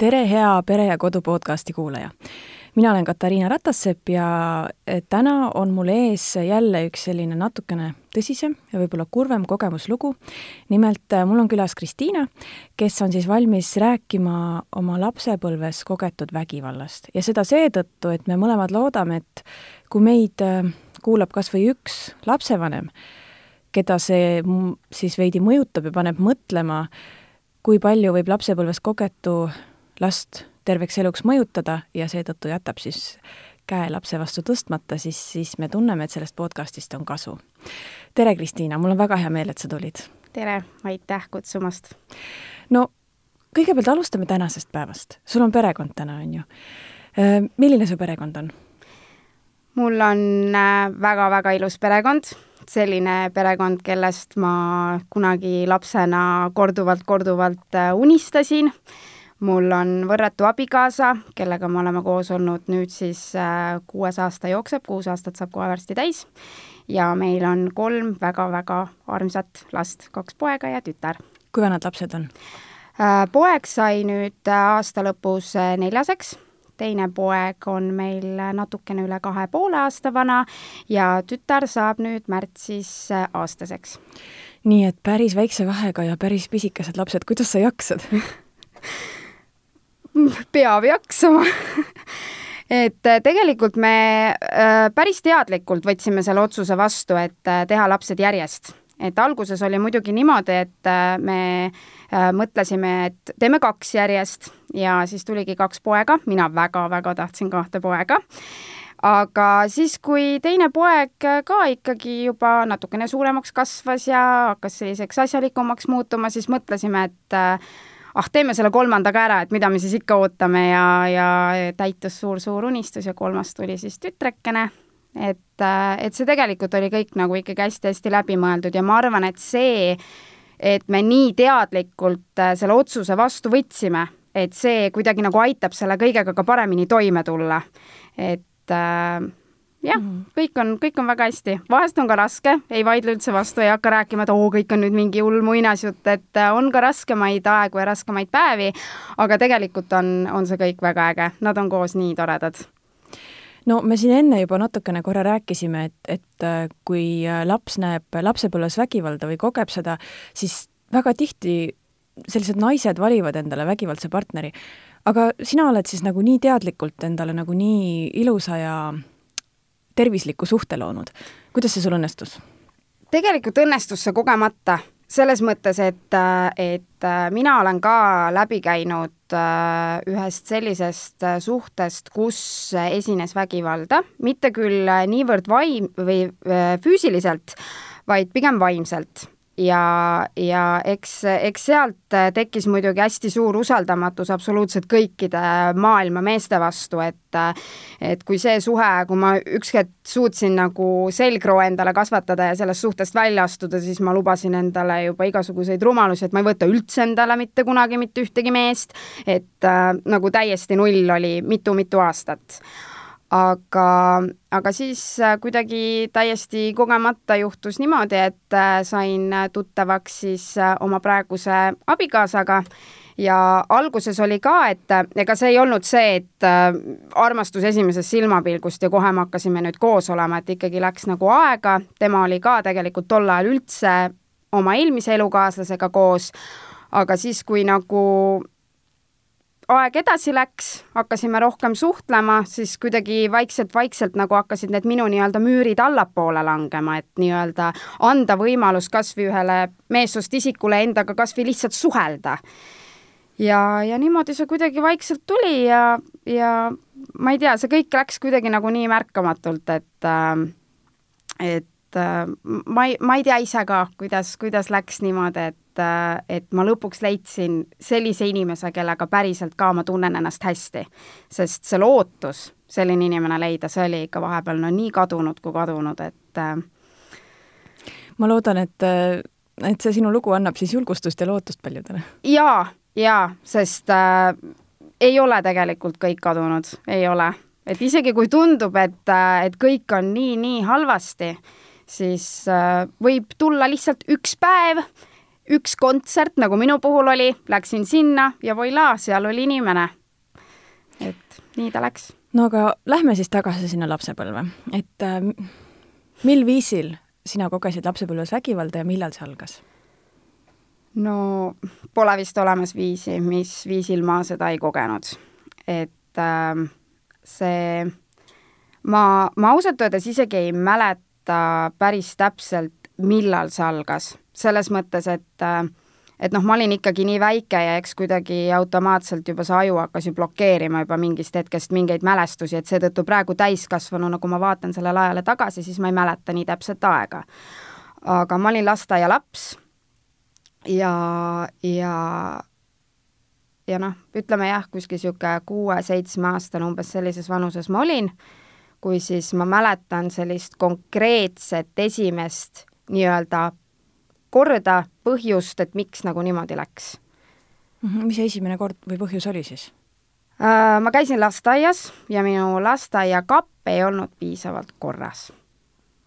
tere, hea Pere ja Kodu podcasti kuulaja! mina olen Katariina Ratassepp ja eh, täna on mul ees jälle üks selline natukene tõsisem ja võib-olla kurvem kogemuslugu. nimelt eh, mul on külas Kristiina, kes on siis valmis rääkima oma lapsepõlves kogetud vägivallast ja seda seetõttu, et me mõlemad loodame, et kui meid eh, kuulab kas või üks lapsevanem, keda see siis veidi mõjutab ja paneb mõtlema, kui palju võib lapsepõlves kogetu last terveks eluks mõjutada ja seetõttu jätab siis käe lapse vastu tõstmata, siis, siis me tunneme, et sellest podcastist on kasu. tere, Kristiina, mul on väga hea meel, et sa tulid. tere, aitäh kutsumast! no kõigepealt alustame tänasest päevast. sul on perekond täna, on ju. Milline su perekond on? mul on väga-väga äh, ilus perekond, selline perekond, kellest ma kunagi lapsena korduvalt-korduvalt äh, unistasin mul on võrratu abikaasa, kellega me oleme koos olnud nüüd siis äh, kuues aasta jookseb, kuus aastat saab kohe varsti täis, ja meil on kolm väga-väga armsat last, kaks poega ja tütar. kui vanad lapsed on? Äh, poeg sai nüüd aasta lõpus äh, neljaseks, teine poeg on meil natukene üle kahe poole aasta vana ja tütar saab nüüd märtsis aastaseks. nii et päris väikse vahega ja päris pisikesed lapsed, kuidas sa jaksad peab jaksama. Et äh, tegelikult me äh, päris teadlikult võtsime selle otsuse vastu, et äh, teha lapsed järjest. et alguses oli muidugi niimoodi, et me mõtlesime, et teeme kaks järjest ja siis tuligi kaks poega, mina väga-väga tahtsin kahte poega. Aga siis, kui teine poeg ka ikkagi juba natukene suuremaks kasvas ja hakkas selliseks asjalikumaks muutuma, siis mõtlesime, et ah, teeme selle kolmanda ka ära, et mida me siis ikka ootame ja, ja täitus suur-suur unistus ja kolmas tuli siis tütrekene. et, äh, et see tegelikult oli kõik nagu ikkagi hästi-hästi läbimõeldud ja ma arvan, et see, et me nii teadlikult äh, selle otsuse vastu võtsime, et see kuidagi nagu aitab selle kõigega ka paremini toime tulla. et äh, jah -hmm. kõik on, kõik on väga hästi, vahest on ka raske, ei vaidle üldse vastu, ei hakka rääkima, et oo, kõik on nüüd mingi hull muinasjutt, et äh, on ka raskemaid aegu ja raskemaid päevi, aga tegelikult on, on see kõik väga äge, nad on koos nii toredad no me siin enne juba natukene korra rääkisime, et, et äh, kui äh, laps näeb lapsepõlves vägivalda või kogeb seda, siis väga tihti sellised naised valivad endale vägivaldse partneri. aga sina oled siis nagu nii teadlikult endale nagu nii ilusa ja tervisliku suhte loonud. kuidas see sul õnnestus? tegelikult õnnestus see kogemata, selles mõttes, et, et mina olen ka läbi käinud äh, ühest sellisest suhtest, kus esines vägivalda, mitte küll niivõrd vaim- või äh, füüsiliselt, vaid pigem vaimselt ja, ja eks, eks sealt tekkis muidugi hästi suur usaldamatus absoluutselt kõikide maailma meeste vastu, et et kui see suhe, kui ma üks hetk suutsin nagu selgroo endale kasvatada ja sellest suhtest välja astuda, siis ma lubasin endale juba igasuguseid rumalusi, et ma ei võta üldse endale mitte kunagi mitte ühtegi meest, et äh, nagu täiesti null oli mitu-mitu aastat aga, aga siis äh, kuidagi täiesti kogemata juhtus niimoodi, et äh, sain tuttavaks siis äh, oma praeguse abikaasaga. Ja alguses oli ka, et ega see ei olnud see, et armastus esimesest silmapilgust ja kohe me hakkasime nüüd koos olema, et ikkagi läks nagu aega, tema oli ka tegelikult tol ajal üldse oma eelmise elukaaslasega koos, aga siis, kui nagu aeg edasi läks, hakkasime rohkem suhtlema, siis kuidagi vaikselt-vaikselt nagu hakkasid need minu nii-öelda müürid allapoole langema, et nii-öelda anda võimalus kas või ühele meessoost isikule endaga kas või lihtsalt suhelda. ja, ja niimoodi see kuidagi vaikselt tuli ja, ja ma ei tea, see kõik läks kuidagi nagu nii märkamatult, et äh, et äh, ma ei, ma ei tea ise ka, kuidas, kuidas läks niimoodi, et et, et ma lõpuks leidsin sellise inimese, kellega päriselt ka ma tunnen ennast hästi. sest see lootus selline inimene leida, see oli ikka vahepeal no nii kadunud kui kadunud, et äh, ma loodan, et, et see sinu lugu annab siis julgustust ja lootust paljudele. jaa, jaa, sest äh, ei ole tegelikult kõik kadunud, ei ole. et isegi kui tundub, et, äh, et kõik on nii-nii halvasti, siis äh, võib tulla lihtsalt üks päev, üks kontsert, nagu minu puhul oli, läksin sinna ja voilaa, seal oli inimene. et nii ta läks. no aga lähme siis tagasi sinna lapsepõlve, et äh, mil viisil sina kogesid lapsepõlves vägivalda ja millal see algas? no pole vist olemas viisi, mis viisil ma seda ei kogenud. et äh, see, ma, ma ausalt öeldes isegi ei mäleta päris täpselt, millal see algas. selles mõttes, et et noh, ma olin ikkagi nii väike ja eks kuidagi automaatselt juba see aju hakkas ju blokeerima juba mingist hetkest mingeid mälestusi, et seetõttu praegu täiskasvanuna, kui ma vaatan sellele ajale tagasi, siis ma ei mäleta nii täpset aega. aga ma olin lasteaialaps ja, ja ja noh, ütleme jah, kuskil niisugune kuue-seitsmeaastane, umbes sellises vanuses ma olin, kui siis ma mäletan sellist konkreetset esimest nii-öelda korda, põhjust, et miks nagu niimoodi läks. -hmm. mis see esimene kord või põhjus oli siis? Äh, ma käisin lasteaias ja minu lasteaiakapp ei olnud piisavalt korras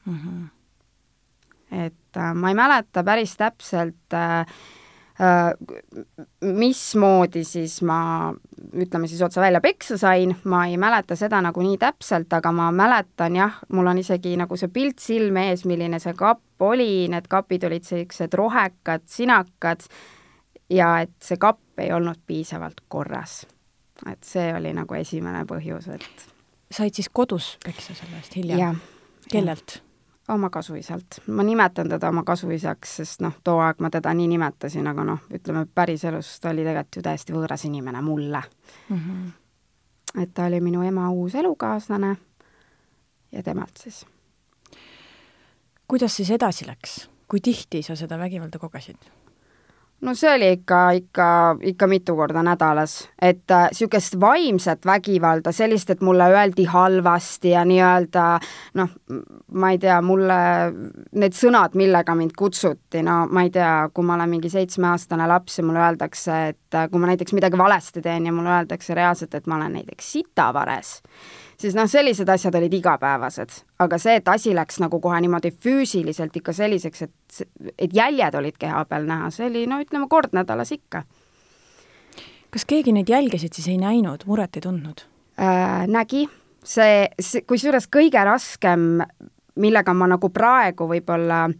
mm. -hmm. et äh, ma ei mäleta päris täpselt äh, mismoodi siis ma, ütleme siis otse välja, peksa sain, ma ei mäleta seda nagu nii täpselt, aga ma mäletan jah, mul on isegi nagu see pilt silme ees, milline see kapp oli, need kapid olid sellised rohekad, sinakad ja et see kapp ei olnud piisavalt korras. et see oli nagu esimene põhjus, et said siis kodus peksa selle eest hiljem? kellelt? Oma kasuisalt. ma nimetan teda oma kasuisaks, sest noh, too aeg ma teda nii nimetasin, aga noh, ütleme päriselus ta oli tegelikult ju täiesti võõras inimene mulle mm. -hmm. et ta oli minu ema uus elukaaslane ja temalt siis. kuidas siis edasi läks? kui tihti sa seda vägivalda kogesid? No see oli ikka, ikka, ikka mitu korda nädalas, et niisugust äh, vaimset vägivalda, sellist, et mulle öeldi halvasti ja nii-öelda noh, ma ei tea, mulle need sõnad, millega mind kutsuti, no ma ei tea, kui ma olen mingi seitsmeaastane laps ja mulle öeldakse, et äh, kui ma näiteks midagi valesti teen ja mulle öeldakse reaalselt, et ma olen näiteks sitavares, siis noh, sellised asjad olid igapäevased, aga see, et asi läks nagu kohe niimoodi füüsiliselt ikka selliseks, et, et jäljed olid keha peal näha, see oli no ütleme, kord nädalas ikka. kas keegi neid jälgesid siis ei näinud, muret ei tundnud äh,? nägi, see, see, kusjuures kõige raskem, millega ma nagu praegu võib-olla äh,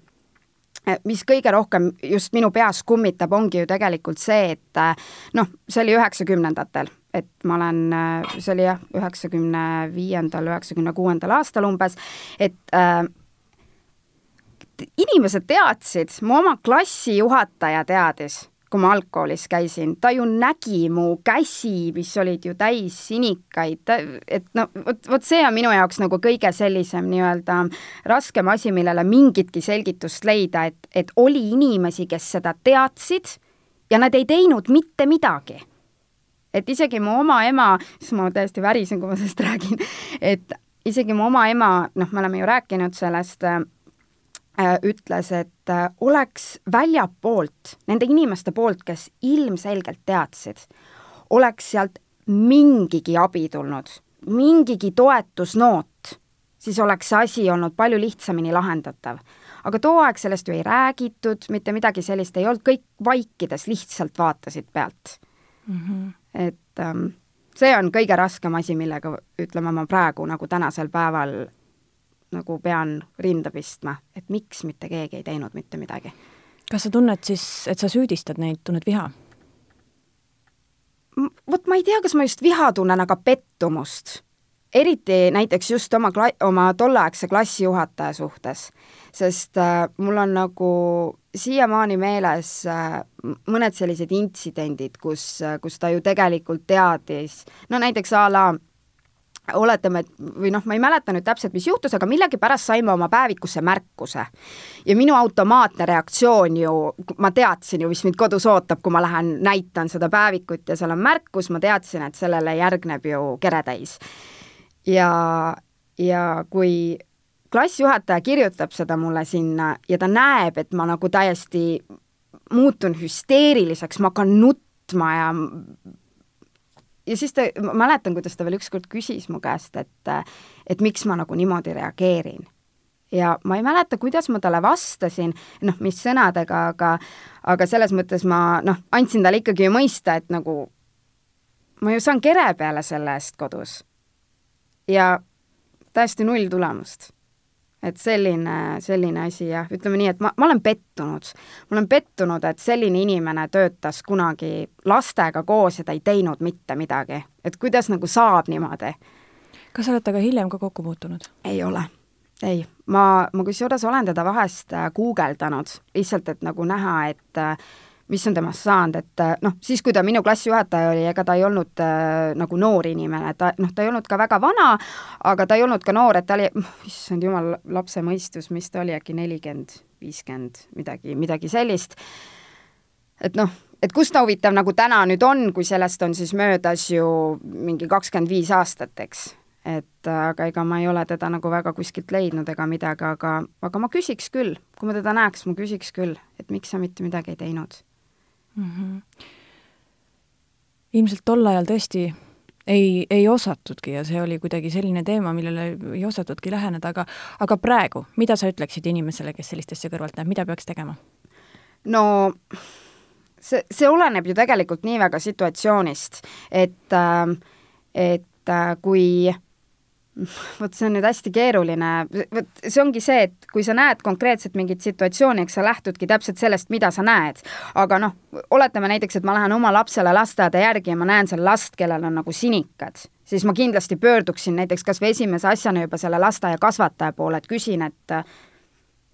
mis kõige rohkem just minu peas kummitab, ongi ju tegelikult see, et äh, noh, see oli üheksakümnendatel et ma olen, see oli jah, üheksakümne viiendal, üheksakümne kuuendal aastal umbes, et äh, inimesed teadsid, mu oma klassijuhataja teadis, kui ma algkoolis käisin, ta ju nägi mu käsi, mis olid ju täis sinikaid, et no vot, vot see on minu jaoks nagu kõige sellisem nii-öelda raskem asi, millele mingitki selgitust leida, et, et oli inimesi, kes seda teadsid ja nad ei teinud mitte midagi. Et isegi mu oma ema, siis ma täiesti värisen, kui ma sellest räägin, et isegi mu oma ema, noh, me oleme ju rääkinud sellest ütles, et äh, oleks väljapoolt, nende inimeste poolt, kes ilmselgelt teadsid, oleks sealt mingigi abi tulnud, mingigi toetusnoot, siis oleks see asi olnud palju lihtsamini lahendatav. aga too aeg sellest ju ei räägitud, mitte midagi sellist ei olnud, kõik vaikides lihtsalt vaatasid pealt mm. -hmm et ähm, see on kõige raskem asi, millega ütleme, ma praegu nagu tänasel päeval nagu pean rinda pistma, et miks mitte keegi ei teinud mitte midagi. kas sa tunned siis, et sa süüdistad neid, tunned viha? vot ma ei tea, kas ma just viha tunnen, aga pettumust. eriti näiteks just oma kla-, oma tolleaegse klassijuhataja suhtes, sest äh, mul on nagu siiamaani meeles äh, mõned sellised intsidendid, kus, äh, kus ta ju tegelikult teadis, no näiteks a la oletame, et või noh, ma ei mäleta nüüd täpselt, mis juhtus, aga millegipärast saime oma päevikusse märkuse. ja minu automaatne reaktsioon ju, ma teadsin ju, mis mind kodus ootab, kui ma lähen näitan seda päevikut ja seal on märkus, ma teadsin, et sellele järgneb ju keretäis. ja, ja kui klassijuhataja kirjutab seda mulle sinna ja ta näeb, et ma nagu täiesti muutun hüsteeriliseks, ma hakkan nutma ja ja siis ta, ma mäletan, kuidas ta veel ükskord küsis mu käest, et et miks ma nagu niimoodi reageerin. ja ma ei mäleta, kuidas ma talle vastasin, noh, mis sõnadega, aga aga selles mõttes ma noh, andsin talle ikkagi ju mõista, et nagu ma ju saan kere peale selle eest kodus. ja täiesti null tulemust. Et selline, selline asi jah, ütleme nii, et ma, ma olen pettunud. ma olen pettunud, et selline inimene töötas kunagi lastega koos ja ta ei teinud mitte midagi. et kuidas nagu saab niimoodi. kas olete aga hiljem ka kokku puutunud? ei ole ei, ma, ma kusjuures olen teda vahest äh, guugeldanud, lihtsalt et nagu näha, et äh, mis on temast saanud, et äh, noh, siis kui ta minu klassijuhataja oli, ega ta ei olnud äh, nagu noor inimene, ta noh, ta ei olnud ka väga vana, aga ta ei olnud ka noor, et ta oli, issand jumal, lapse mõistus, mis ta oli, äkki nelikümmend, viiskümmend, midagi, midagi sellist. et noh, et kus ta huvitav nagu täna nüüd on, kui sellest on siis möödas ju mingi kakskümmend viis aastat, eks et äh, aga ega ma ei ole teda nagu väga kuskilt leidnud ega midagi, aga, aga ma küsiks küll, kui ma teda näeks, ma küsiks küll, et miks sa mitte midagi ei teinud mm. -hmm. ilmselt tol ajal tõesti ei, ei osatudki ja see oli kuidagi selline teema, millele ei osatudki läheneda, aga aga praegu, mida sa ütleksid inimesele, kes sellist asja kõrvalt näeb, mida peaks tegema? no see, see oleneb ju tegelikult nii väga situatsioonist, et, et kui vot see on nüüd hästi keeruline, vot see ongi see, et kui sa näed konkreetselt mingit situatsiooni, eks sa lähtudki täpselt sellest, mida sa näed. aga noh, oletame näiteks, et ma lähen oma lapsele lasteaeda järgi ja ma näen seal last, kellel on nagu sinikad, siis ma kindlasti pöörduksin näiteks kas või esimese asjana juba selle lasteaia kasvataja poole, et küsin, et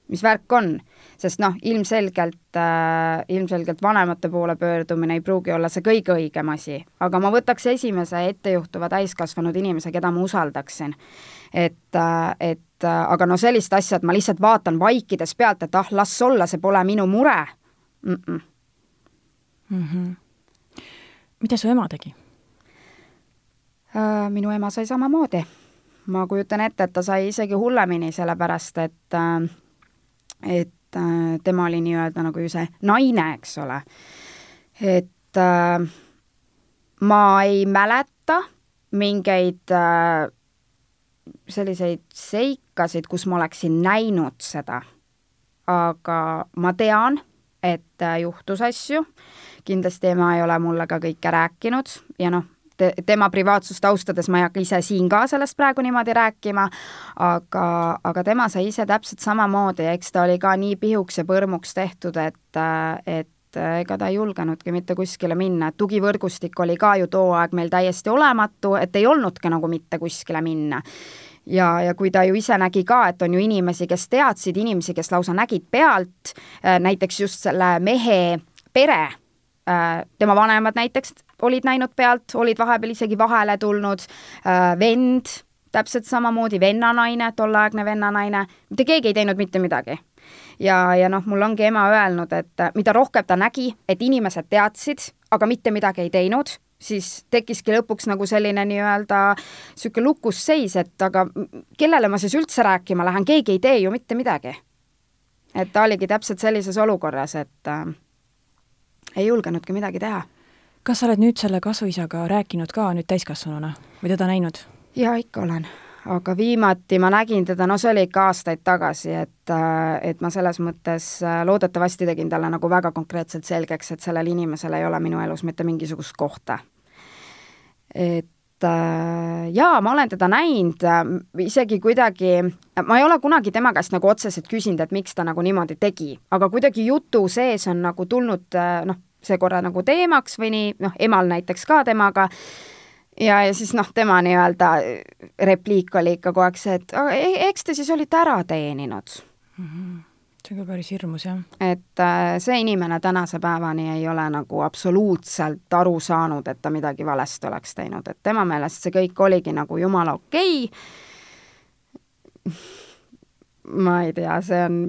mis värk on sest noh, ilmselgelt äh,, ilmselgelt vanemate poole pöördumine ei pruugi olla see kõige õigem asi, aga ma võtaks esimese ettejuhtuva täiskasvanud inimese, keda ma usaldaksin. et äh,, et äh, aga no sellist asja, et ma lihtsalt vaatan vaikides pealt, et ah, las olla, see pole minu mure mm. -mm. Mm -hmm. mida su ema tegi äh,? minu ema sai samamoodi ma kujutan ette, et ta sai isegi hullemini, sellepärast et äh, et äh, tema oli nii-öelda nagu ju see naine, eks ole. et äh, ma ei mäleta mingeid äh, selliseid seikasid, kus ma oleksin näinud seda. aga ma tean, et äh, juhtus asju, kindlasti ema ei ole mulle ka kõike rääkinud ja noh, te, tema privaatsust austades ma ei hakka ise siin ka sellest praegu niimoodi rääkima, aga, aga tema sai ise täpselt samamoodi eks ta oli ka nii pihuks ja põrmuks tehtud, et, et ega ta ei julgenudki mitte kuskile minna, et tugivõrgustik oli ka ju too aeg meil täiesti olematu, et ei olnudki nagu mitte kuskile minna. Ja, ja kui ta ju ise nägi ka, et on ju inimesi, kes teadsid, inimesi, kes lausa nägid pealt, näiteks just selle mehe pere, tema vanemad näiteks olid näinud pealt, olid vahepeal isegi vahele tulnud, äh, vend, täpselt samamoodi vennanaine, tolleaegne vennanaine, mitte keegi ei teinud mitte midagi. ja, ja noh, mul ongi ema öelnud, et äh, mida rohkem ta nägi, et inimesed teadsid, aga mitte midagi ei teinud, siis tekkiski lõpuks nagu selline nii-öelda niisugune lukusseis, et aga kellele ma siis üldse rääkima lähen, keegi ei tee ju mitte midagi. et ta oligi täpselt sellises olukorras, et äh, ei julgenudki midagi teha kas sa oled nüüd selle kasuisaga rääkinud ka nüüd täiskasvanuna või teda näinud? jaa, ikka olen. aga viimati ma nägin teda, no see oli ikka aastaid tagasi, et, äh, et ma selles mõttes äh, loodetavasti tegin talle nagu väga konkreetselt selgeks, et sellel inimesel ei ole minu elus mitte mingisugust kohta. et äh, jaa, ma olen teda näinud, isegi kuidagi, ma ei ole kunagi tema käest nagu otseselt küsinud, et miks ta nagu niimoodi tegi, aga kuidagi jutu sees on nagu tulnud noh, see korra nagu teemaks või nii, noh, emal näiteks ka temaga, ja, ja siis noh, tema nii-öelda repliik oli ikka kogu aeg see, et e-, eks te siis olite ära teeninud mm. -hmm see on küll päris hirmus, jah. et äh, see inimene tänase päevani ei ole nagu absoluutselt aru saanud, et ta midagi valesti oleks teinud, et tema meelest see kõik oligi nagu jumala okei okay.. ma ei tea, see on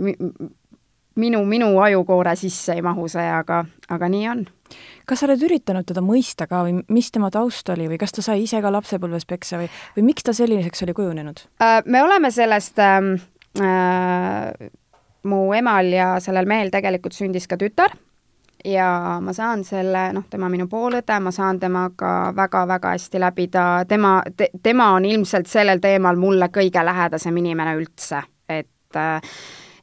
minu, minu ajukoore sisse ei mahu see, aga, aga nii on. kas sa oled üritanud teda mõista ka või mis tema taust oli või kas ta sai ise ka lapsepõlves peksa või, või miks ta selliseks oli kujunenud? Äh, me oleme sellest ähm, äh, mu emal ja sellel mehel tegelikult sündis ka tütar ja ma saan selle, noh, tema minu poolõde, ma saan temaga väga-väga hästi läbi, ta, tema te,, tema on ilmselt sellel teemal mulle kõige lähedasem inimene üldse. et et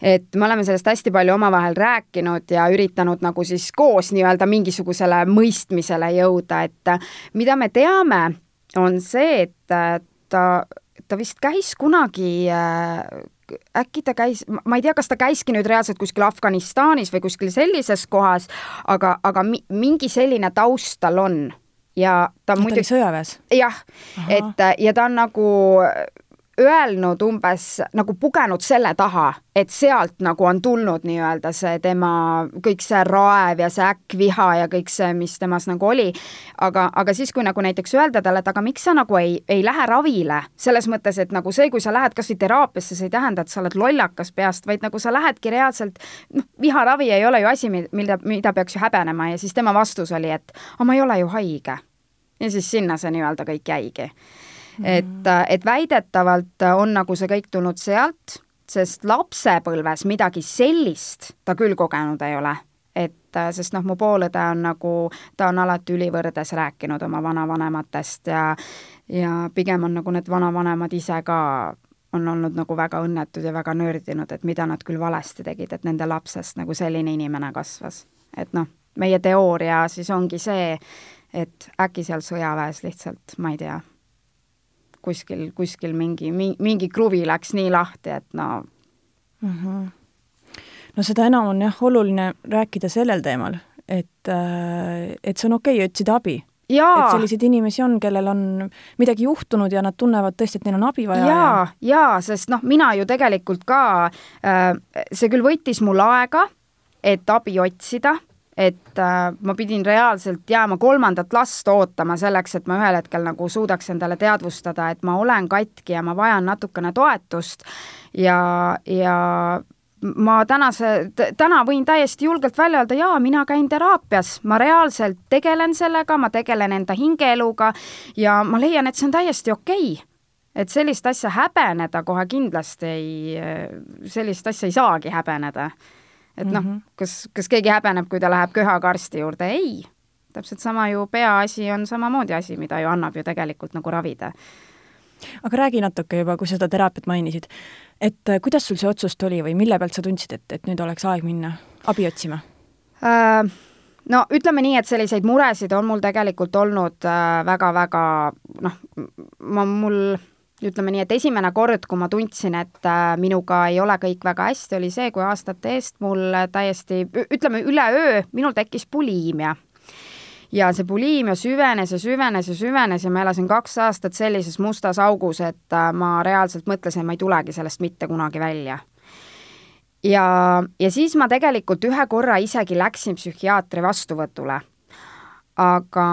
et me oleme sellest hästi palju omavahel rääkinud ja üritanud nagu siis koos nii-öelda mingisugusele mõistmisele jõuda, et mida me teame, on see, et ta, ta vist käis kunagi äkki ta käis, ma ei tea, kas ta käiski nüüd reaalselt kuskil Afganistanis või kuskil sellises kohas, aga, aga mi, mingi selline taust tal on ja ta muidugi. sõjaväes? jah, et ja ta on nagu öelnud umbes nagu pugenud selle taha, et sealt nagu on tulnud nii-öelda see tema, kõik see raev ja see äkkviha ja kõik see, mis temas nagu oli. aga, aga siis, kui nagu näiteks öelda talle, et aga miks sa nagu ei, ei lähe ravile, selles mõttes, et nagu see, kui sa lähed kasvõi teraapiasse, see ei tähenda, et sa oled lollakas peast, vaid nagu sa lähedki reaalselt, noh, viharavi ei ole ju asi, mida, mida peaks ju häbenema ja siis tema vastus oli, et aga ma ei ole ju haige. ja siis sinna see nii-öelda kõik jäigi et, äh, et väidetavalt on nagu see kõik tulnud sealt, sest lapsepõlves midagi sellist ta küll kogenud ei ole et äh, sest noh, mu poolõde on nagu, ta on alati ülivõrdes rääkinud oma vanavanematest ja ja pigem on nagu need vanavanemad ise ka on olnud nagu väga õnnetud ja väga nördinud, et mida nad küll valesti tegid, et nende lapsest nagu selline inimene kasvas. et noh, meie teooria siis ongi see, et äkki seal sõjaväes lihtsalt, ma ei tea kuskil, kuskil mingi, mingi kruvi läks nii lahti, et no mm. -hmm. no seda enam on jah, oluline rääkida sellel teemal, et, äh, et see on okei okay otsida abi et selliseid inimesi on, kellel on midagi juhtunud ja nad tunnevad tõesti, et neil on abi vaja. jaa ja., jaa, sest noh, mina ju tegelikult ka äh,, see küll võttis mul aega, et abi otsida et äh, ma pidin reaalselt jääma kolmandat last ootama selleks, et ma ühel hetkel nagu suudaks endale teadvustada, et ma olen katki ja ma vajan natukene toetust. Ja, ja ma tänase, täna võin täiesti julgelt välja öelda, jaa, mina käin teraapias, ma reaalselt tegelen sellega, ma tegelen enda hingeeluga ja ma leian, et see on täiesti okei. Okay et sellist asja häbeneda kohe kindlasti ei, sellist asja ei saagi häbeneda et noh mm -hmm., kas, kas keegi häbeneb, kui ta läheb köhaga arsti juurde, ei. täpselt sama ju peaasi on samamoodi asi, mida ju annab ju tegelikult nagu ravida. aga räägi natuke juba, kui seda teraapiat mainisid, et äh, kuidas sul see otsus tuli või mille pealt sa tundsid, et, et nüüd oleks aeg minna abi otsima äh,? no ütleme nii, et selliseid muresid on mul tegelikult olnud väga-väga äh, noh, ma, mul ütleme nii, et esimene kord, kui ma tundsin, et äh, minuga ei ole kõik väga hästi, oli see, kui aastate eest mul täiesti, ütleme üleöö, minul tekkis buliimia. ja see buliimia süvenes ja süvenes ja süvenes ja ma elasin kaks aastat sellises mustas augus, et äh, ma reaalselt mõtlesin, ma ei tulegi sellest mitte kunagi välja ja, ja siis ma tegelikult ühe korra isegi läksin psühhiaatri vastuvõtule. aga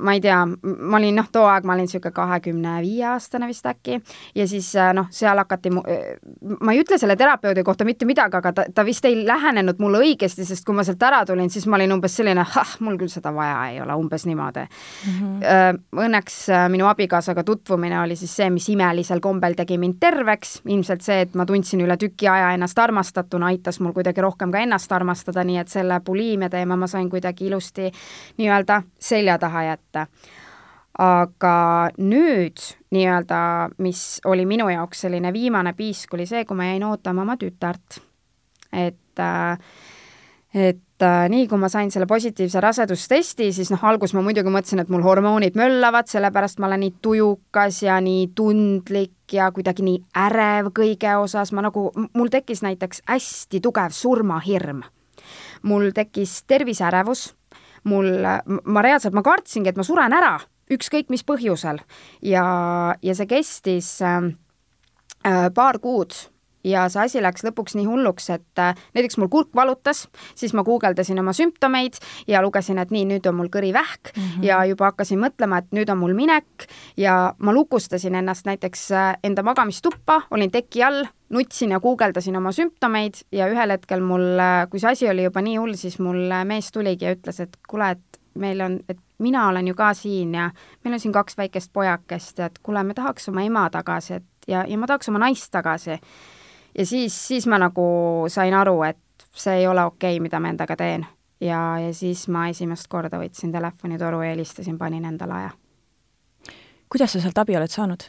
ma ei tea, ma olin noh, too aeg ma olin niisugune kahekümne viie aastane vist äkki ja siis äh, noh, seal hakati mu, äh, ma ei ütle selle terapeudi kohta mitte midagi, aga ta, ta vist ei lähenenud mulle õigesti, sest kui ma sealt ära tulin, siis ma olin umbes selline, ah, mul küll seda vaja ei ole, umbes niimoodi mm. -hmm. Õnneks minu abikaasaga tutvumine oli siis see, mis imelisel kombel tegi mind terveks, ilmselt see, et ma tundsin üle tüki aja ennast armastatuna, aitas mul kuidagi rohkem ka ennast armastada, nii et selle buliimia teema ma sain kuidagi ilusti nii-öelda selja taha jätta võtta. aga nüüd nii-öelda, mis oli minu jaoks selline viimane piisk, oli see, kui ma jäin ootama oma tütart. et äh, et äh, nii kui ma sain selle positiivse rasedustesti, siis noh, alguses ma muidugi mõtlesin, et mul hormoonid möllavad, sellepärast ma olen nii tujukas ja nii tundlik ja kuidagi nii ärev kõige osas, ma nagu, mul tekkis näiteks hästi tugev surmahirm. mul tekkis terviseärevus mul, ma reaalselt, ma kartsingi, et ma suren ära, ükskõik mis põhjusel. ja, ja see kestis ähm, äh, paar kuud ja see asi läks lõpuks nii hulluks, et äh, näiteks mul kurk valutas, siis ma guugeldasin oma sümptomeid ja lugesin, et nii, nüüd on mul kõrivähk mm -hmm. ja juba hakkasin mõtlema, et nüüd on mul minek ja ma lukustasin ennast näiteks äh, enda magamistuppa, olin teki all, nutsin ja guugeldasin oma sümptomeid ja ühel hetkel mul, kui see asi oli juba nii hull, siis mul mees tuligi ja ütles, et kuule, et meil on, et mina olen ju ka siin ja meil on siin kaks väikest pojakest ja et kuule, me tahaks oma ema tagasi, et ja, ja ma tahaks oma naist tagasi ja siis, siis ma nagu sain aru, et see ei ole okei okay,, mida ma endaga teen. ja, ja siis ma esimest korda võtsin telefonitoru ja helistasin, panin endale aja. Kuidas sa sealt abi oled saanud?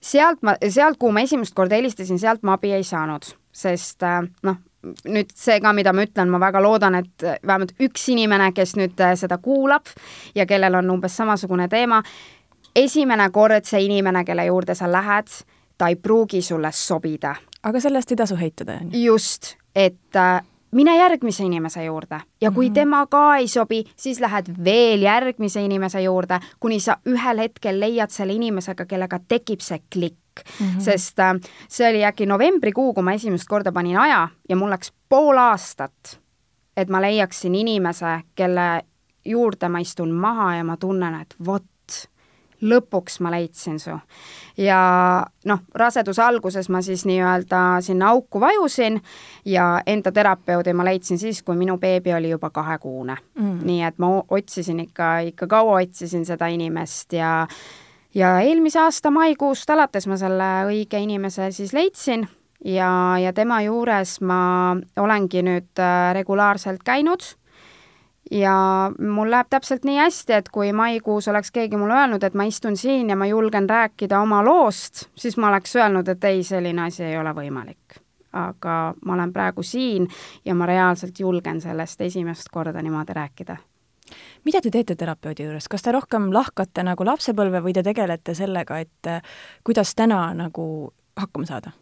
sealt ma, sealt, kuhu ma esimest korda helistasin, sealt ma abi ei saanud sest äh, noh, nüüd see ka, mida ma ütlen, ma väga loodan, et vähemalt üks inimene, kes nüüd äh, seda kuulab ja kellel on umbes samasugune teema, esimene kord see inimene, kelle juurde sa lähed, ta ei pruugi sulle sobida. aga sellest ei tasu heitada, on ju? just, et äh, mine järgmise inimese juurde ja kui mm -hmm. tema ka ei sobi, siis lähed veel järgmise inimese juurde, kuni sa ühel hetkel leiad selle inimesega, kellega tekib see klikk mm. -hmm. sest äh, see oli äkki novembrikuu, kui ma esimest korda panin aja ja mul läks pool aastat, et ma leiaksin inimese, kelle juurde ma istun maha ja ma tunnen, et vot, lõpuks ma leidsin su. ja noh, raseduse alguses ma siis nii-öelda sinna auku vajusin ja enda terapeudi ma leidsin siis, kui minu beebi oli juba kahekuune. Mm.. nii et ma otsisin ikka, ikka kaua otsisin seda inimest ja ja eelmise aasta maikuust alates ma selle õige inimese siis leidsin ja, ja tema juures ma olengi nüüd äh, regulaarselt käinud ja mul läheb täpselt nii hästi, et kui maikuus oleks keegi mulle öelnud, et ma istun siin ja ma julgen rääkida oma loost, siis ma oleks öelnud, et ei, selline asi ei ole võimalik. aga ma olen praegu siin ja ma reaalselt julgen sellest esimest korda niimoodi rääkida mida te teete terapeudi juures, kas te rohkem lahkate nagu lapsepõlve või te tegelete sellega, et äh, kuidas täna nagu hakkama saada?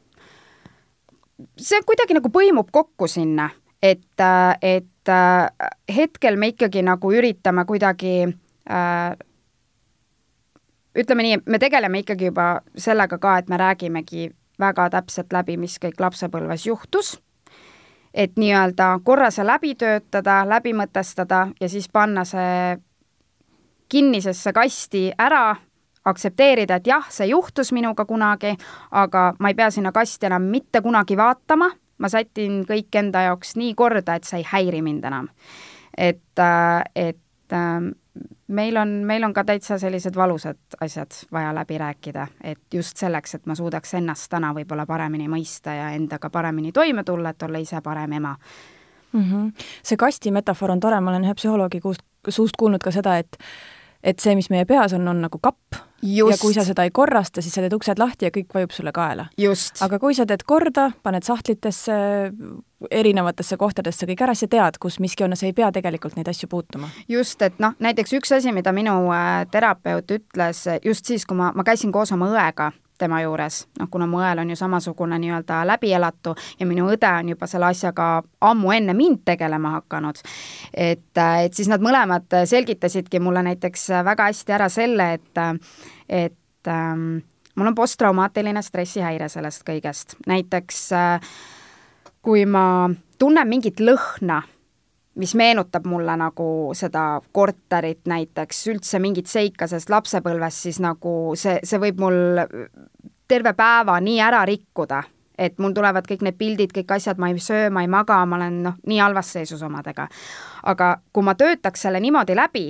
see kuidagi nagu põimub kokku sinna, et, et äh, hetkel me ikkagi nagu üritame kuidagi äh, ütleme nii, me tegeleme ikkagi juba sellega ka, et me räägimegi väga täpselt läbi, mis kõik lapsepõlves juhtus. Et nii-öelda korra see läbi töötada, läbi mõtestada ja siis panna see kinnisesse kasti ära, aktsepteerida, et jah, see juhtus minuga kunagi, aga ma ei pea sinna kasti enam mitte kunagi vaatama, ma sätin kõik enda jaoks nii korda, et see ei häiri mind enam. et, äh, et ähm, meil on, meil on ka täitsa sellised valusad asjad vaja läbi rääkida, et just selleks, et ma suudaks ennast täna võib-olla paremini mõista ja endaga paremini toime tulla, et olla ise parem ema mm. -hmm. see kasti metafoor on tore, ma olen ühe psühholoogi kuust, suust kuulnud ka seda, et et see, mis meie peas on, on nagu kapp. Ja kui sa seda ei korrasta, siis sa teed uksed lahti ja kõik vajub sulle kaela. aga kui sa teed korda, paned sahtlitesse, erinevatesse kohtadesse kõik ära, sa tead, kus miski on ja sa ei pea tegelikult neid asju puutuma. just, et noh, näiteks üks asi, mida minu äh, terapeut ütles just siis, kui ma, ma käisin koos oma õega tema juures, noh kuna mu õel on ju samasugune nii-öelda läbielatu ja minu õde on juba selle asjaga ammu enne mind tegelema hakanud, et, et siis nad mõlemad selgitasidki mulle näiteks väga hästi ära selle, et, et ähm, mul on posttraumaatiline stressihäire sellest kõigest, näiteks äh, kui ma tunnen mingit lõhna, mis meenutab mulle nagu seda korterit näiteks, üldse mingit seika sellest lapsepõlvest, siis nagu see, see võib mul terve päeva nii ära rikkuda, et mul tulevad kõik need pildid, kõik asjad, ma ei söö, ma ei maga, ma olen noh, nii halvas seisus omadega. aga kui ma töötaks selle niimoodi läbi,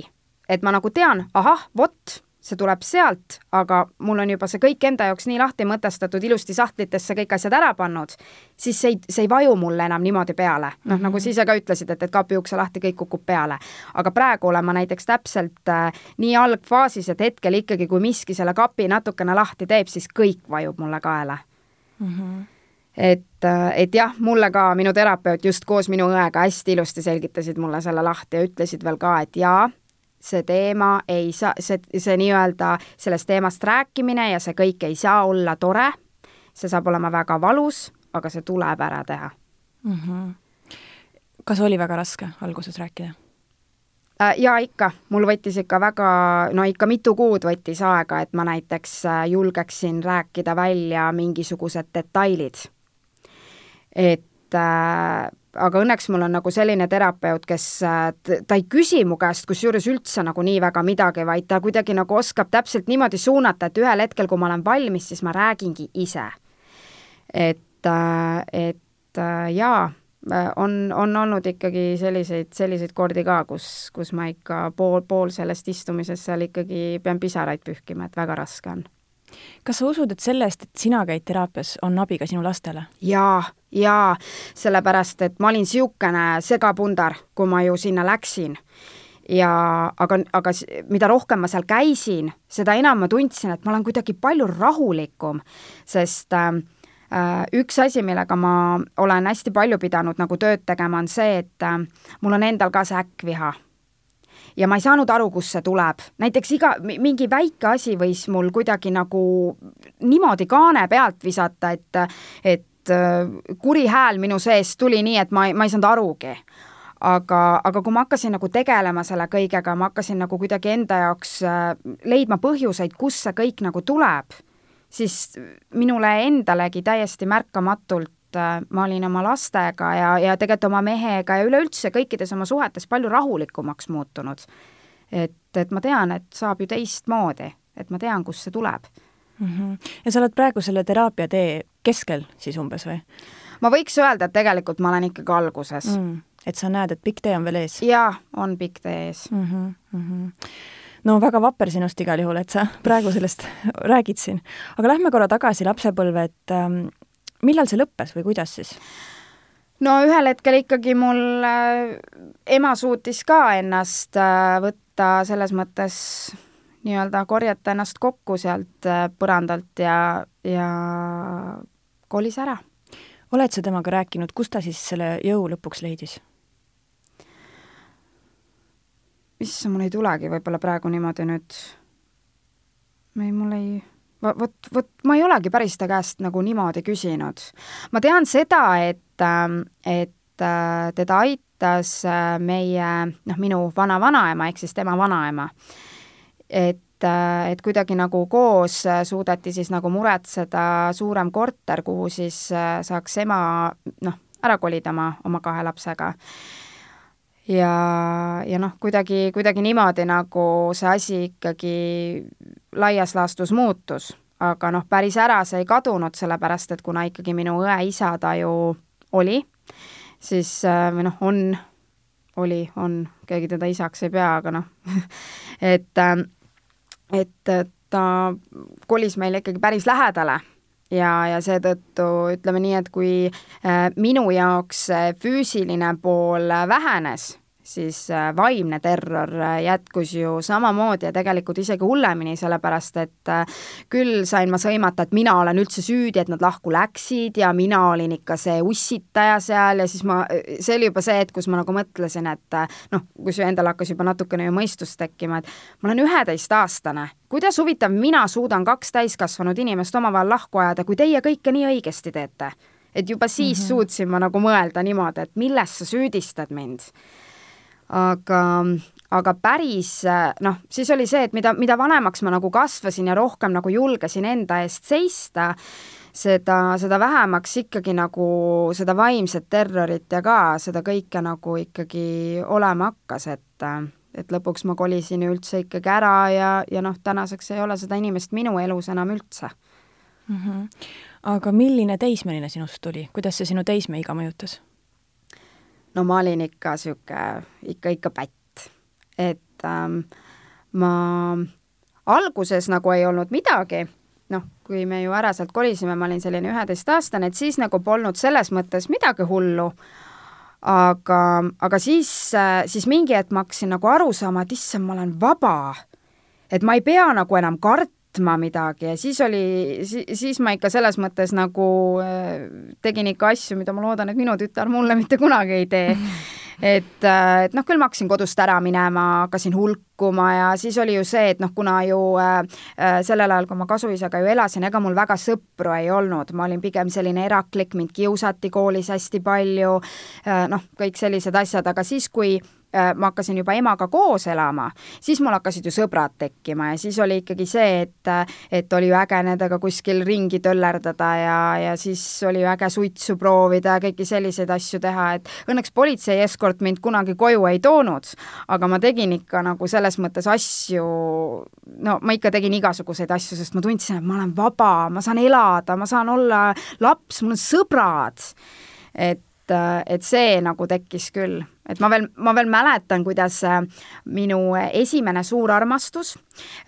et ma nagu tean, ahah, vot, see tuleb sealt, aga mul on juba see kõik enda jaoks nii lahti mõtestatud, ilusti sahtlitesse kõik asjad ära pannud, siis see ei, see ei vaju mulle enam niimoodi peale. noh mm -hmm., nagu sa ise ka ütlesid, et, et kapi ukse lahti, kõik kukub peale. aga praegu olen ma näiteks täpselt äh, nii algfaasis, et hetkel ikkagi, kui miski selle kapi natukene lahti teeb, siis kõik vajub mulle kaela mm. -hmm et, äh, et jah, mulle ka minu terapeut just koos minu õega hästi ilusti selgitasid mulle selle lahti ja ütlesid veel ka, et jaa, see teema ei saa, see, see nii-öelda sellest teemast rääkimine ja see kõik ei saa olla tore, see saab olema väga valus, aga see tuleb ära teha mm. -hmm. kas oli väga raske alguses rääkida? Äh, jaa, ikka, mul võttis ikka väga, no ikka mitu kuud võttis aega, et ma näiteks äh, julgeksin rääkida välja mingisugused detailid. et äh, aga õnneks mul on nagu selline terapeut, kes, ta ei küsi mu käest kusjuures üldse nagu nii väga midagi, vaid ta kuidagi nagu oskab täpselt niimoodi suunata, et ühel hetkel, kui ma olen valmis, siis ma räägingi ise. et, et jaa, on, on olnud ikkagi selliseid, selliseid kordi ka, kus, kus ma ikka pool, pool sellest istumisest seal ikkagi pean pisaraid pühkima, et väga raske on kas sa usud, et sellest, et sina käid teraapias, on abi ka sinu lastele? jaa, jaa, sellepärast et ma olin niisugune segapundar, kui ma ju sinna läksin. ja aga, aga mida rohkem ma seal käisin, seda enam ma tundsin, et ma olen kuidagi palju rahulikum, sest äh, üks asi, millega ma olen hästi palju pidanud nagu tööd tegema, on see, et mul on endal ka see äkkviha ja ma ei saanud aru, kust see tuleb. näiteks iga, mingi väike asi võis mul kuidagi nagu niimoodi kaane pealt visata, et, et äh, kuri hääl minu seest tuli nii, et ma ma ei saanud arugi aga, aga kui ma hakkasin nagu tegelema selle kõigega, ma hakkasin nagu kuidagi enda jaoks äh, leidma põhjuseid, kust see kõik nagu tuleb, siis minule endalegi täiesti märkamatult äh, ma olin oma lastega ja, ja tegelikult oma mehega ja üleüldse kõikides oma suhetes palju rahulikumaks muutunud. et, et ma tean, et saab ju teistmoodi, et ma tean, kust see tuleb mm. -hmm. ja sa oled praegu selle teraapia tee keskel siis umbes või? ma võiks öelda, et tegelikult ma olen ikkagi alguses mm et sa näed, et pikk tee on veel ees? jaa, on pikk tee ees mm. -hmm, mm -hmm. no väga vapper sinust igal juhul, et sa praegu sellest räägid siin. aga lähme korra tagasi lapsepõlve, et ähm, millal see lõppes või kuidas siis? no ühel hetkel ikkagi mul äh, ema suutis ka ennast äh, võtta selles mõttes nii-öelda korjata ennast kokku sealt äh, põrandalt ja, ja kolis ära. oled sa temaga rääkinud, kust ta siis selle jõu lõpuks leidis? issand, mul ei tulegi võib-olla praegu niimoodi nüüd, ei, mul ei, vot, vot ma ei olegi päris ta käest nagu niimoodi küsinud. ma tean seda, et, ähm, et äh, teda aitas äh, meie, noh, minu vana-vanaema ehk siis tema vanaema. et äh, et kuidagi nagu koos suudeti siis nagu muretseda suurem korter, kuhu siis saaks ema noh, ära kolida oma, oma kahe lapsega ja, ja noh, kuidagi, kuidagi niimoodi nagu see asi ikkagi laias laastus muutus, aga noh, päris ära see ei kadunud, sellepärast et kuna ikkagi minu õe isa ta ju oli, siis äh, või noh, on, oli, on, keegi teda isaks ei pea, aga noh et, äh, et ta kolis meile ikkagi päris lähedale ja, ja seetõttu ütleme nii, et kui äh, minu jaoks füüsiline pool vähenes, siis äh, vaimne terror äh, jätkus ju samamoodi ja tegelikult isegi hullemini, sellepärast et küll sain ma sõimata, et mina olen üldse süüdi, et nad lahku läksid ja mina olin ikka see ussitaja seal ja siis ma, see oli juba see hetk, kus ma nagu mõtlesin, et noh, kus ju endal hakkas juba natukene ju mõistust tekkima, et ma olen üheteistaastane kuidas huvitav mina suudan kaks täiskasvanud inimest omavahel lahku ajada, kui teie kõike nii õigesti teete? et juba siis mm -hmm. suutsin ma nagu mõelda niimoodi, et milles sa süüdistad mind. Aga, aga päris noh, siis oli see, et mida, mida vanemaks ma nagu kasvasin ja rohkem nagu julgesin enda eest seista, seda, seda vähemaks ikkagi nagu seda vaimset terrorit ja ka seda kõike nagu ikkagi olema hakkas, et et lõpuks ma kolisin ju üldse ikkagi ära ja, ja noh, tänaseks ei ole seda inimest minu elus enam üldse mm. -hmm. aga milline teismeline sinust tuli, kuidas see sinu teismeiga mõjutas? No ma olin ikka niisugune, ikka, ikka pätt. et ähm, ma alguses nagu ei olnud midagi, noh, kui me ju ära sealt kolisime, ma olin selline üheteistaastane, et siis nagu polnud selles mõttes midagi hullu aga, aga siis, siis mingi hetk ma hakkasin nagu aru saama, et issand, ma olen vaba. et ma ei pea nagu enam kartma midagi. Ja siis oli, siis ma ikka selles mõttes nagu äh, tegin ikka asju, mida ma loodan, et minu tütar mulle mitte kunagi ei tee. Et, äh, et noh, küll ma hakkasin kodust ära minema, hakkasin hulkuma ja siis oli ju see, et noh, kuna ju äh, äh, sellel ajal, kui ma kasuisaga ju elasin, ega mul väga sõpru ei olnud, ma olin pigem selline eraklik, mind kiusati koolis hästi palju äh,, noh, kõik sellised asjad, aga siis, kui ma hakkasin juba emaga koos elama, siis mul hakkasid ju sõbrad tekkima ja siis oli ikkagi see, et et oli ju äge nendega kuskil ringi töllerdada ja, ja siis oli ju äge suitsu proovida ja kõiki selliseid asju teha, et õnneks politsei eskort mind kunagi koju ei toonud, aga ma tegin ikka nagu selles mõttes asju, no ma ikka tegin igasuguseid asju, sest ma tundsin, et ma olen vaba, ma saan elada, ma saan olla laps, mul on sõbrad. et, et see nagu tekkis küll et ma veel, ma veel mäletan, kuidas äh, minu esimene suur armastus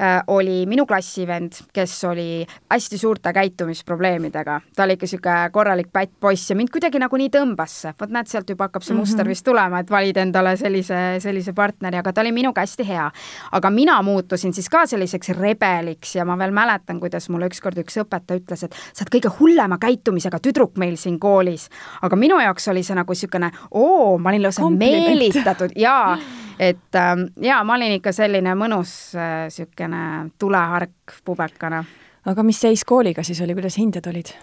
äh, oli minu klassivend, kes oli hästi suurte käitumisprobleemidega. ta oli ikka niisugune korralik pätt poiss ja mind kuidagi nagu nii tõmbas. vot näed, sealt juba hakkab see muster mm -hmm. vist tulema, et valid endale sellise, sellise partneri, aga ta oli minuga hästi hea. aga mina muutusin siis ka selliseks rebeliks ja ma veel mäletan, kuidas mulle ükskord üks õpetaja ütles, et sa oled kõige hullema käitumisega tüdruk meil siin koolis. aga minu jaoks oli see nagu niisugune, oo, ma olin lausa meelitatud jaa, et ähm, jaa, ma olin ikka selline mõnus niisugune äh, tulehark pubekana. aga mis seis kooliga siis oli, kuidas hinded olid?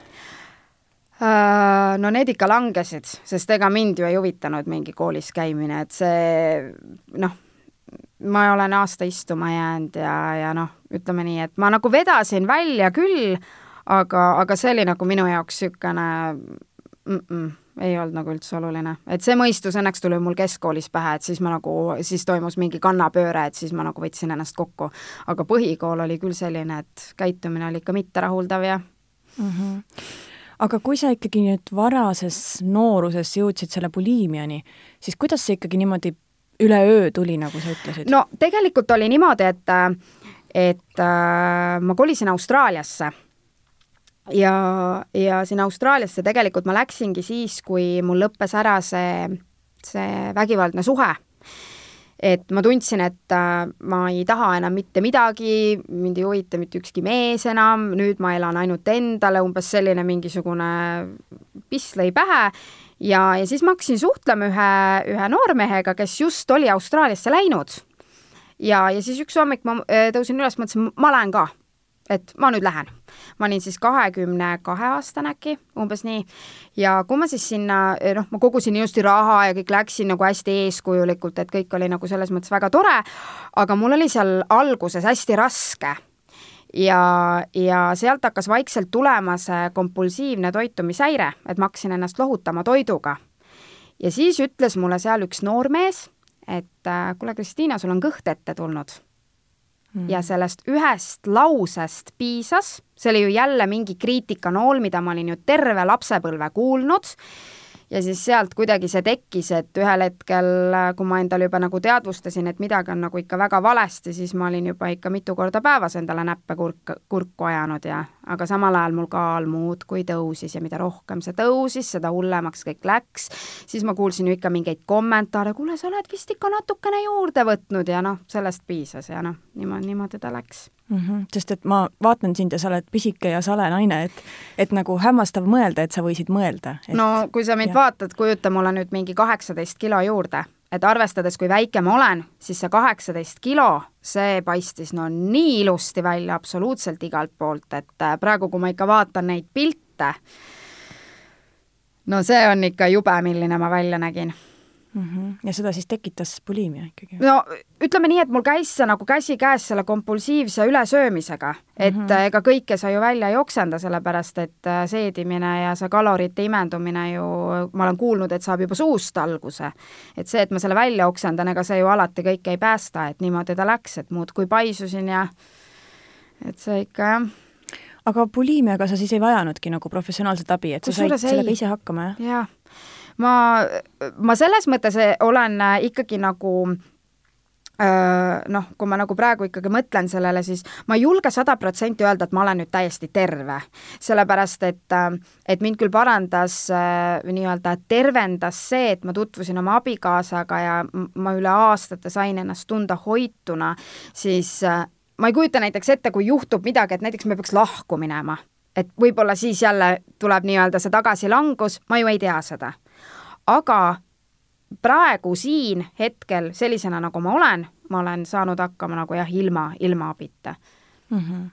Äh, no need ikka langesid, sest ega mind ju ei huvitanud mingi koolis käimine, et see noh, ma olen aasta istuma jäänud ja, ja noh, ütleme nii, et ma nagu vedasin välja küll, aga, aga see oli nagu minu jaoks niisugune mm -mm ei olnud nagu üldse oluline. et see mõistus õnneks tuli mul keskkoolis pähe, et siis ma nagu, siis toimus mingi kannapööre, et siis ma nagu võtsin ennast kokku. aga põhikool oli küll selline, et käitumine oli ikka mitterahuldav ja mm. -hmm. aga kui sa ikkagi nüüd varases nooruses jõudsid selle buliimiani, siis kuidas see ikkagi niimoodi üleöö tuli, nagu sa ütlesid? no tegelikult oli niimoodi, et et äh, ma kolisin Austraaliasse ja, ja sinna Austraaliasse tegelikult ma läksingi siis, kui mul lõppes ära see, see vägivaldne suhe. et ma tundsin, et äh, ma ei taha enam mitte midagi, mind ei huvita mitte ükski mees enam, nüüd ma elan ainult endale, umbes selline mingisugune piss lõi pähe ja, ja siis ma hakkasin suhtlema ühe, ühe noormehega, kes just oli Austraaliasse läinud. ja, ja siis üks hommik ma äh, tõusin üles, mõtlesin, ma lähen ka et ma nüüd lähen. Ma olin siis kahekümne kahe aastane äkki, umbes nii, ja kui ma siis sinna, noh, ma kogusin ilusti raha ja kõik läksin nagu hästi eeskujulikult, et kõik oli nagu selles mõttes väga tore, aga mul oli seal alguses hästi raske. Ja, ja sealt hakkas vaikselt tulema see kompulsiivne toitumishäire, et ma hakkasin ennast lohutama toiduga. ja siis ütles mulle seal üks noormees, et äh, kuule, Kristiina, sul on kõht ette tulnud mm. ja sellest ühest lausest piisas, see oli ju jälle mingi kriitikanool, mida ma olin ju terve lapsepõlve kuulnud ja siis sealt kuidagi see tekkis, et ühel hetkel, kui ma endale juba nagu teadvustasin, et midagi on nagu ikka väga valesti, siis ma olin juba ikka mitu korda päevas endale näppe kurk, kurku ajanud ja aga samal ajal mul kaal muudkui tõusis ja mida rohkem see tõusis, seda hullemaks kõik läks. siis ma kuulsin ju ikka mingeid kommentaare, kuule, sa oled vist ikka natukene juurde võtnud ja noh, sellest piisas ja noh, niimoodi, niimoodi ta läks mm. -hmm. sest et ma vaatan sind ja sa oled pisike ja sale naine, et, et nagu hämmastav mõelda, et sa võisid mõelda et.... no kui sa mind ja. vaatad, kujuta mulle nüüd mingi kaheksateist kilo juurde, et arvestades, kui väike ma olen, siis see kaheksateist kilo, see paistis no nii ilusti välja absoluutselt igalt poolt, et äh, praegu, kui ma ikka vaatan neid pilte, no see on ikka jube, milline ma välja nägin mm. -hmm. ja seda siis tekitas buliimia ikkagi? no ütleme nii, et mul käis see nagu käsikäes selle kompulsiivse ülesöömisega, et mm -hmm. ega kõike sa ju välja ei oksenda, sellepärast et äh, seedimine ja see kalorite imendumine ju, ma olen kuulnud, et saab juba suust alguse. et see, et ma selle välja oksendan, ega see ju alati kõike ei päästa, et niimoodi ta läks, et muudkui paisusin ja et see ikka jah aga buliimiaga sa siis ei vajanudki nagu professionaalset abi, et sa said sellega ise hakkama, jah? jah ma, ma selles mõttes olen ikkagi nagu noh, kui ma nagu praegu ikkagi mõtlen sellele, siis ma ei julge sada protsenti öelda, et ma olen nüüd täiesti terve. sellepärast, et, et mind küll parandas nii-öelda, tervendas see, et ma tutvusin oma abikaasaga ja ma üle aastate sain ennast tunda hoituna, siis ma ei kujuta näiteks ette, kui juhtub midagi, et näiteks me peaks lahku minema, et võib-olla siis jälle tuleb nii-öelda see tagasilangus, ma ju ei tea seda aga praegu siin hetkel sellisena, nagu ma olen, ma olen saanud hakkama nagu jah, ilma, ilma abita mm. -hmm.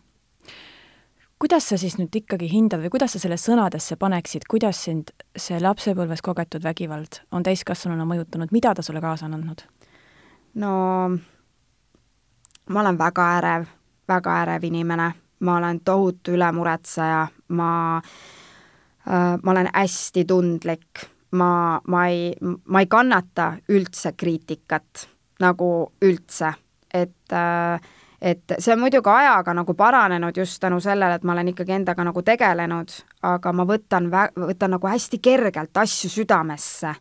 kuidas sa siis nüüd ikkagi hindad või kuidas sa selle sõnadesse paneksid, kuidas sind see lapsepõlves kogetud vägivald on täiskasvanuna mõjutanud, mida ta sulle kaasa on andnud? no ma olen väga ärev, väga ärev inimene, ma olen tohutu ülemuretseja, ma äh,, ma olen hästi tundlik ma, ma ei, ma ei kannata üldse kriitikat, nagu üldse, et äh, et see on muidugi ajaga nagu paranenud just tänu sellele, et ma olen ikkagi endaga nagu tegelenud, aga ma võtan, võtan nagu hästi kergelt asju südamesse.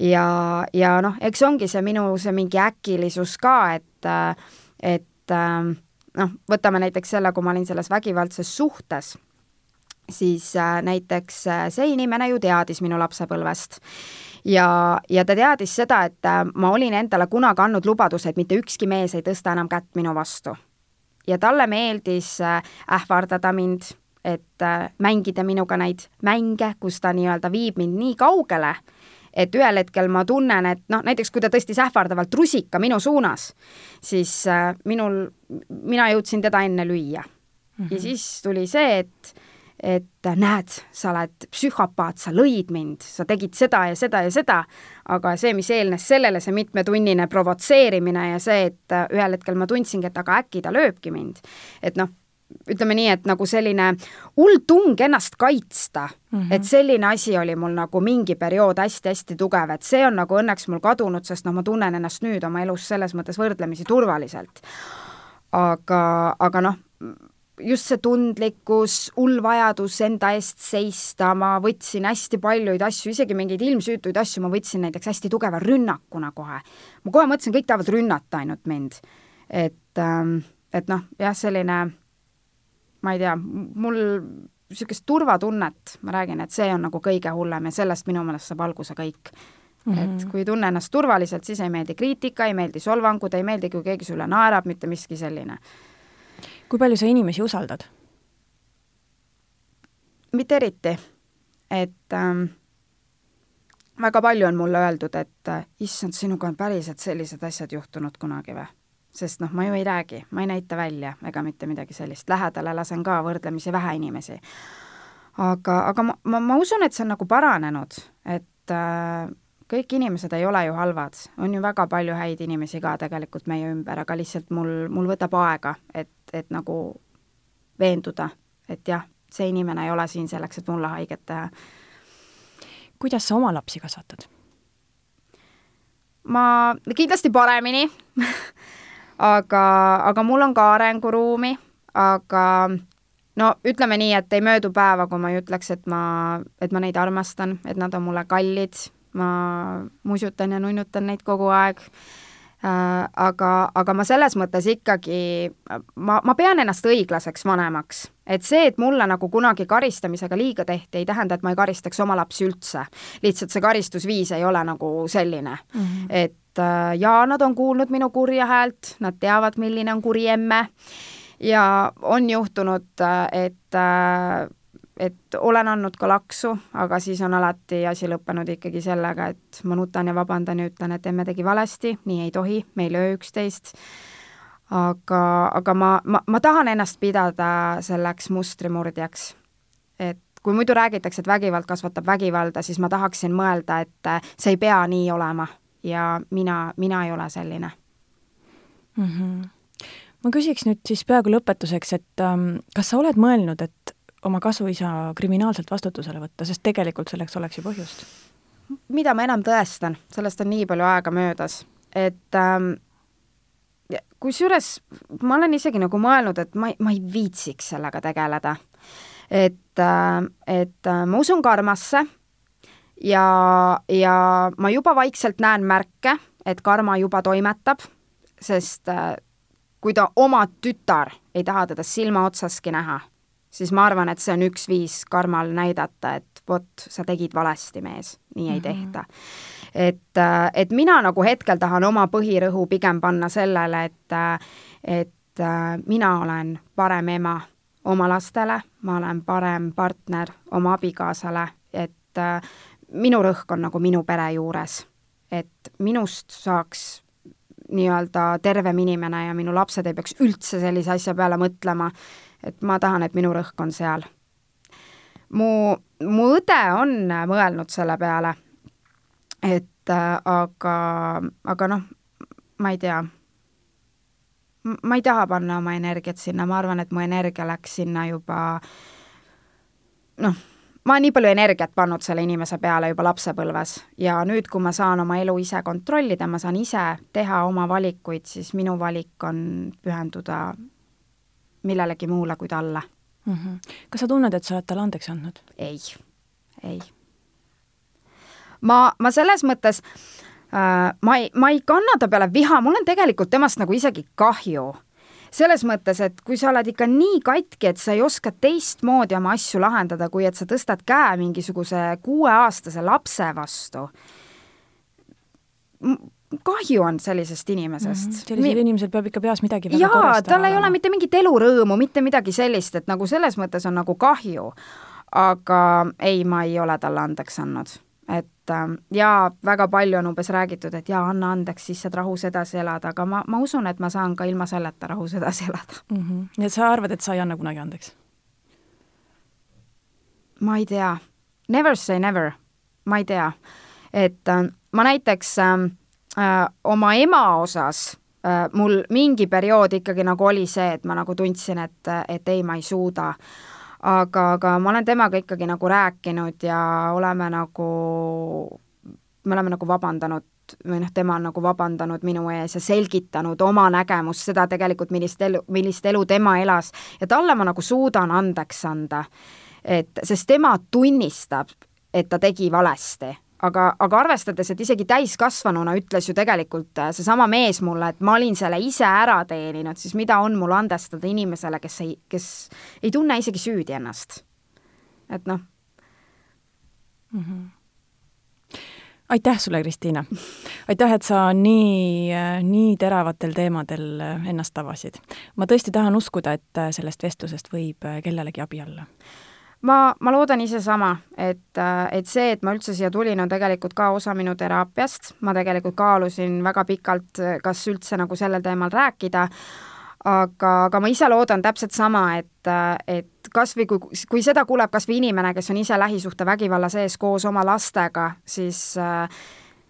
ja, ja noh, eks ongi see minu see mingi äkilisus ka, et, et noh, võtame näiteks selle, kui ma olin selles vägivaldses suhtes, siis näiteks see inimene ju teadis minu lapsepõlvest ja, ja ta teadis seda, et ma olin endale kunagi andnud lubaduse, et mitte ükski mees ei tõsta enam kätt minu vastu. ja talle meeldis ähvardada mind, et mängida minuga neid mänge, kus ta nii-öelda viib mind nii kaugele, et ühel hetkel ma tunnen, et noh, näiteks kui ta tõstis ähvardavalt rusika minu suunas, siis äh, minul, mina jõudsin teda enne lüüa mm. -hmm. ja mhm. siis tuli see, et et näed, sa oled psühhopaat, sa lõid mind, sa tegid seda ja seda ja seda, aga see, mis eelnes sellele, see mitmetunnine provotseerimine ja see, et äh, ühel hetkel ma tundsingi, et aga äkki ta lööbki mind. et noh, ütleme nii, et nagu selline hull tung ennast kaitsta mm, -hmm. et selline asi oli mul nagu mingi periood hästi-hästi tugev, et see on nagu õnneks mul kadunud, sest noh, ma tunnen ennast nüüd oma elus selles mõttes võrdlemisi turvaliselt. aga, aga noh, just see tundlikkus, hull vajadus enda eest seista, ma võtsin hästi paljuid asju, isegi mingeid ilmsüütuid asju ma võtsin näiteks hästi tugeva rünnakuna kohe. ma kohe mõtlesin, kõik tahavad rünnata ainult mind. et, ähm, et noh, jah, selline ma ei tea, mul niisugust turvatunnet, ma räägin, et see on nagu kõige hullem ja sellest minu meelest saab alguse kõik Mm -hmm. et mhm. kui ei tunne ennast turvaliselt, siis ei meeldi kriitika, ei meeldi solvangud, ei meeldi, kui keegi sulle naerab, mitte miski selline. Kui palju sa inimesi usaldad? mitte eriti. et ähm, väga palju on mulle öeldud, et äh, issand, sinuga on päriselt sellised asjad juhtunud kunagi või? sest noh, ma ju ei räägi, ma ei näita välja ega mitte midagi sellist, lähedale lasen ka võrdlemisi vähe inimesi. aga, aga ma, ma, ma usun, et see on nagu paranenud, et äh, kõik inimesed ei ole ju halvad, on ju väga palju häid inimesi ka tegelikult meie ümber, aga lihtsalt mul, mul võtab aega, et, et nagu veenduda, et jah, see inimene ei ole siin selleks, et mulle haiget teha. kuidas sa oma lapsi kasvatad? ma kindlasti paremini aga, aga mul on ka arenguruumi, aga no ütleme nii, et ei möödu päeva, kui ma ei ütleks, et ma, et ma neid armastan, et nad on mulle kallid, ma musutan ja nunnutan neid kogu aeg äh,. aga, aga ma selles mõttes ikkagi, ma, ma pean ennast õiglaseks vanemaks. et see, et mulle nagu kunagi karistamisega liiga tehti, ei tähenda, et ma ei karistaks oma lapsi üldse. lihtsalt see karistusviis ei ole nagu selline mm, -hmm. et Äh, ja nad on kuulnud minu kurja häält, nad teavad, milline on kuri emme ja on juhtunud, äh, et äh, et olen andnud ka laksu, aga siis on alati asi lõppenud ikkagi sellega, et ma nutan ja vabandan ja ütlen, et emme tegi valesti, nii ei tohi, me ei löö üksteist. aga, aga ma, ma, ma tahan ennast pidada selleks mustrimurdjaks. et kui muidu räägitakse, et vägivald kasvatab vägivalda, siis ma tahaksin mõelda, et see ei pea nii olema ja mina, mina ei ole selline mm. -hmm. ma küsiks nüüd siis peaaegu lõpetuseks, et ähm, kas sa oled mõelnud, et oma kasuisa kriminaalselt vastutusele võtta, sest tegelikult selleks oleks ju põhjust? mida ma enam tõestan, sellest on nii palju aega möödas, et ähm, kusjuures ma olen isegi nagu mõelnud, et ma ma ei viitsiks sellega tegeleda. et äh,, et äh, ma usun karmasse ja, ja ma juba vaikselt näen märke, et karma juba toimetab, sest äh, kui ta oma tütar ei taha teda silma otsaski näha, siis ma arvan, et see on üks viis karmal näidata, et vot, sa tegid valesti, mees, nii ei mm -hmm. tehta. et, äh, et mina nagu hetkel tahan oma põhirõhu pigem panna sellele, et, äh, et mina olen parem ema oma lastele, ma olen parem partner oma abikaasale, et minu rõhk on nagu minu pere juures, et minust saaks nii-öelda tervem inimene ja minu lapsed ei peaks üldse sellise asja peale mõtlema, et ma tahan, et minu rõhk on seal. mu, mu õde on mõelnud selle peale, et äh, aga, aga noh, ma ei tea, ma ei taha panna oma energiat sinna, ma arvan, et mu energia läks sinna juba noh ma olen nii palju energiat pannud selle inimese peale juba lapsepõlves ja nüüd, kui ma saan oma elu ise kontrollida, ma saan ise teha oma valikuid, siis minu valik on pühenduda millelegi muule kui talle mm. -hmm. kas sa tunned, et sa oled talle andeks andnud? ei, ei. ma, ma selles mõttes äh, ma ei, ma ei kanna ta peale viha, mul on tegelikult temast nagu isegi kahju selles mõttes, et kui sa oled ikka nii katki, et sa ei oska teistmoodi oma asju lahendada, kui et sa tõstad käe mingisuguse kuueaastase lapse vastu, kahju on sellisest inimesest mm. -hmm. sellisel Mi inimesel peab ikka peas midagi väga jaa, tal ei ole mitte mingit elurõõmu, mitte midagi sellist, et nagu selles mõttes on nagu kahju. aga ei, ma ei ole talle andeks andnud et ähm, jaa, väga palju on umbes räägitud, et jaa, anna andeks, siis saad rahus edasi elada, aga ma, ma usun, et ma saan ka ilma selleta rahus edasi elada mm. -hmm. nii et sa arvad, et sa ei anna kunagi andeks? ma ei tea. Never say never. ma ei tea. et äh, ma näiteks äh, oma ema osas äh, mul mingi periood ikkagi nagu oli see, et ma nagu tundsin, et, et ei, ma ei suuda aga, aga ma olen temaga ikkagi nagu rääkinud ja oleme nagu, me oleme nagu vabandanud või noh, tema on nagu vabandanud minu ees ja selgitanud oma nägemust, seda tegelikult, millist elu, millist elu tema elas ja talle ma nagu suudan andeks anda. et, sest tema tunnistab, et ta tegi valesti aga, aga arvestades, et isegi täiskasvanuna ütles ju tegelikult äh, seesama mees mulle, et ma olin selle ise ära teeninud, siis mida on mul andestada inimesele, kes ei, kes ei tunne isegi süüdi ennast. et noh mm. -hmm aitäh sulle, Kristiina! aitäh, et sa nii, äh, nii teravatel teemadel äh, ennast avasid. ma tõesti tahan uskuda, et sellest vestlusest võib kellelegi abi olla ma, ma loodan ise sama, et, et see, et ma üldse siia tulin, on tegelikult ka osa minu teraapiast, ma tegelikult kaalusin väga pikalt, kas üldse nagu sellel teemal rääkida, aga, aga ma ise loodan täpselt sama, et, et kas või kui, kui seda kuuleb kas või inimene, kes on ise lähisuhtevägivalla sees koos oma lastega, siis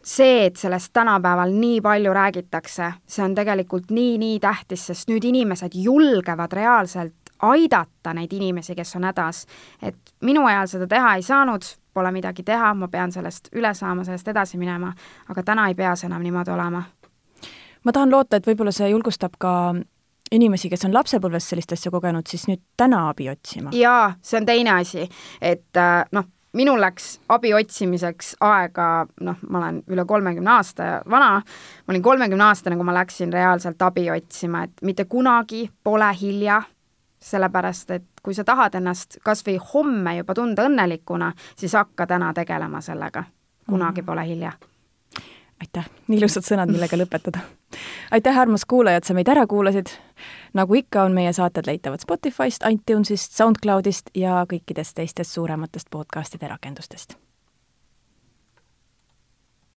see, et sellest tänapäeval nii palju räägitakse, see on tegelikult nii-nii tähtis, sest nüüd inimesed julgevad reaalselt aidata neid inimesi, kes on hädas. et minu ajal seda teha ei saanud, pole midagi teha, ma pean sellest üle saama, sellest edasi minema, aga täna ei pea see enam niimoodi olema. ma tahan loota, et võib-olla see julgustab ka inimesi, kes on lapsepõlves sellist asja kogenud, siis nüüd täna abi otsima. jaa, see on teine asi, et äh, noh, minul läks abi otsimiseks aega, noh, ma olen üle kolmekümne aasta vana, ma olin kolmekümne aastane, kui ma läksin reaalselt abi otsima, et mitte kunagi pole hilja sellepärast et kui sa tahad ennast kas või homme juba tunda õnnelikuna, siis hakka täna tegelema sellega. kunagi mm. pole hilja. aitäh, nii ilusad sõnad, millega lõpetada. aitäh, armas kuulaja, et sa meid ära kuulasid. nagu ikka, on meie saated leitavad Spotify'st, iTunes'ist, SoundCloud'ist ja kõikidest teistest suurematest podcast'ide rakendustest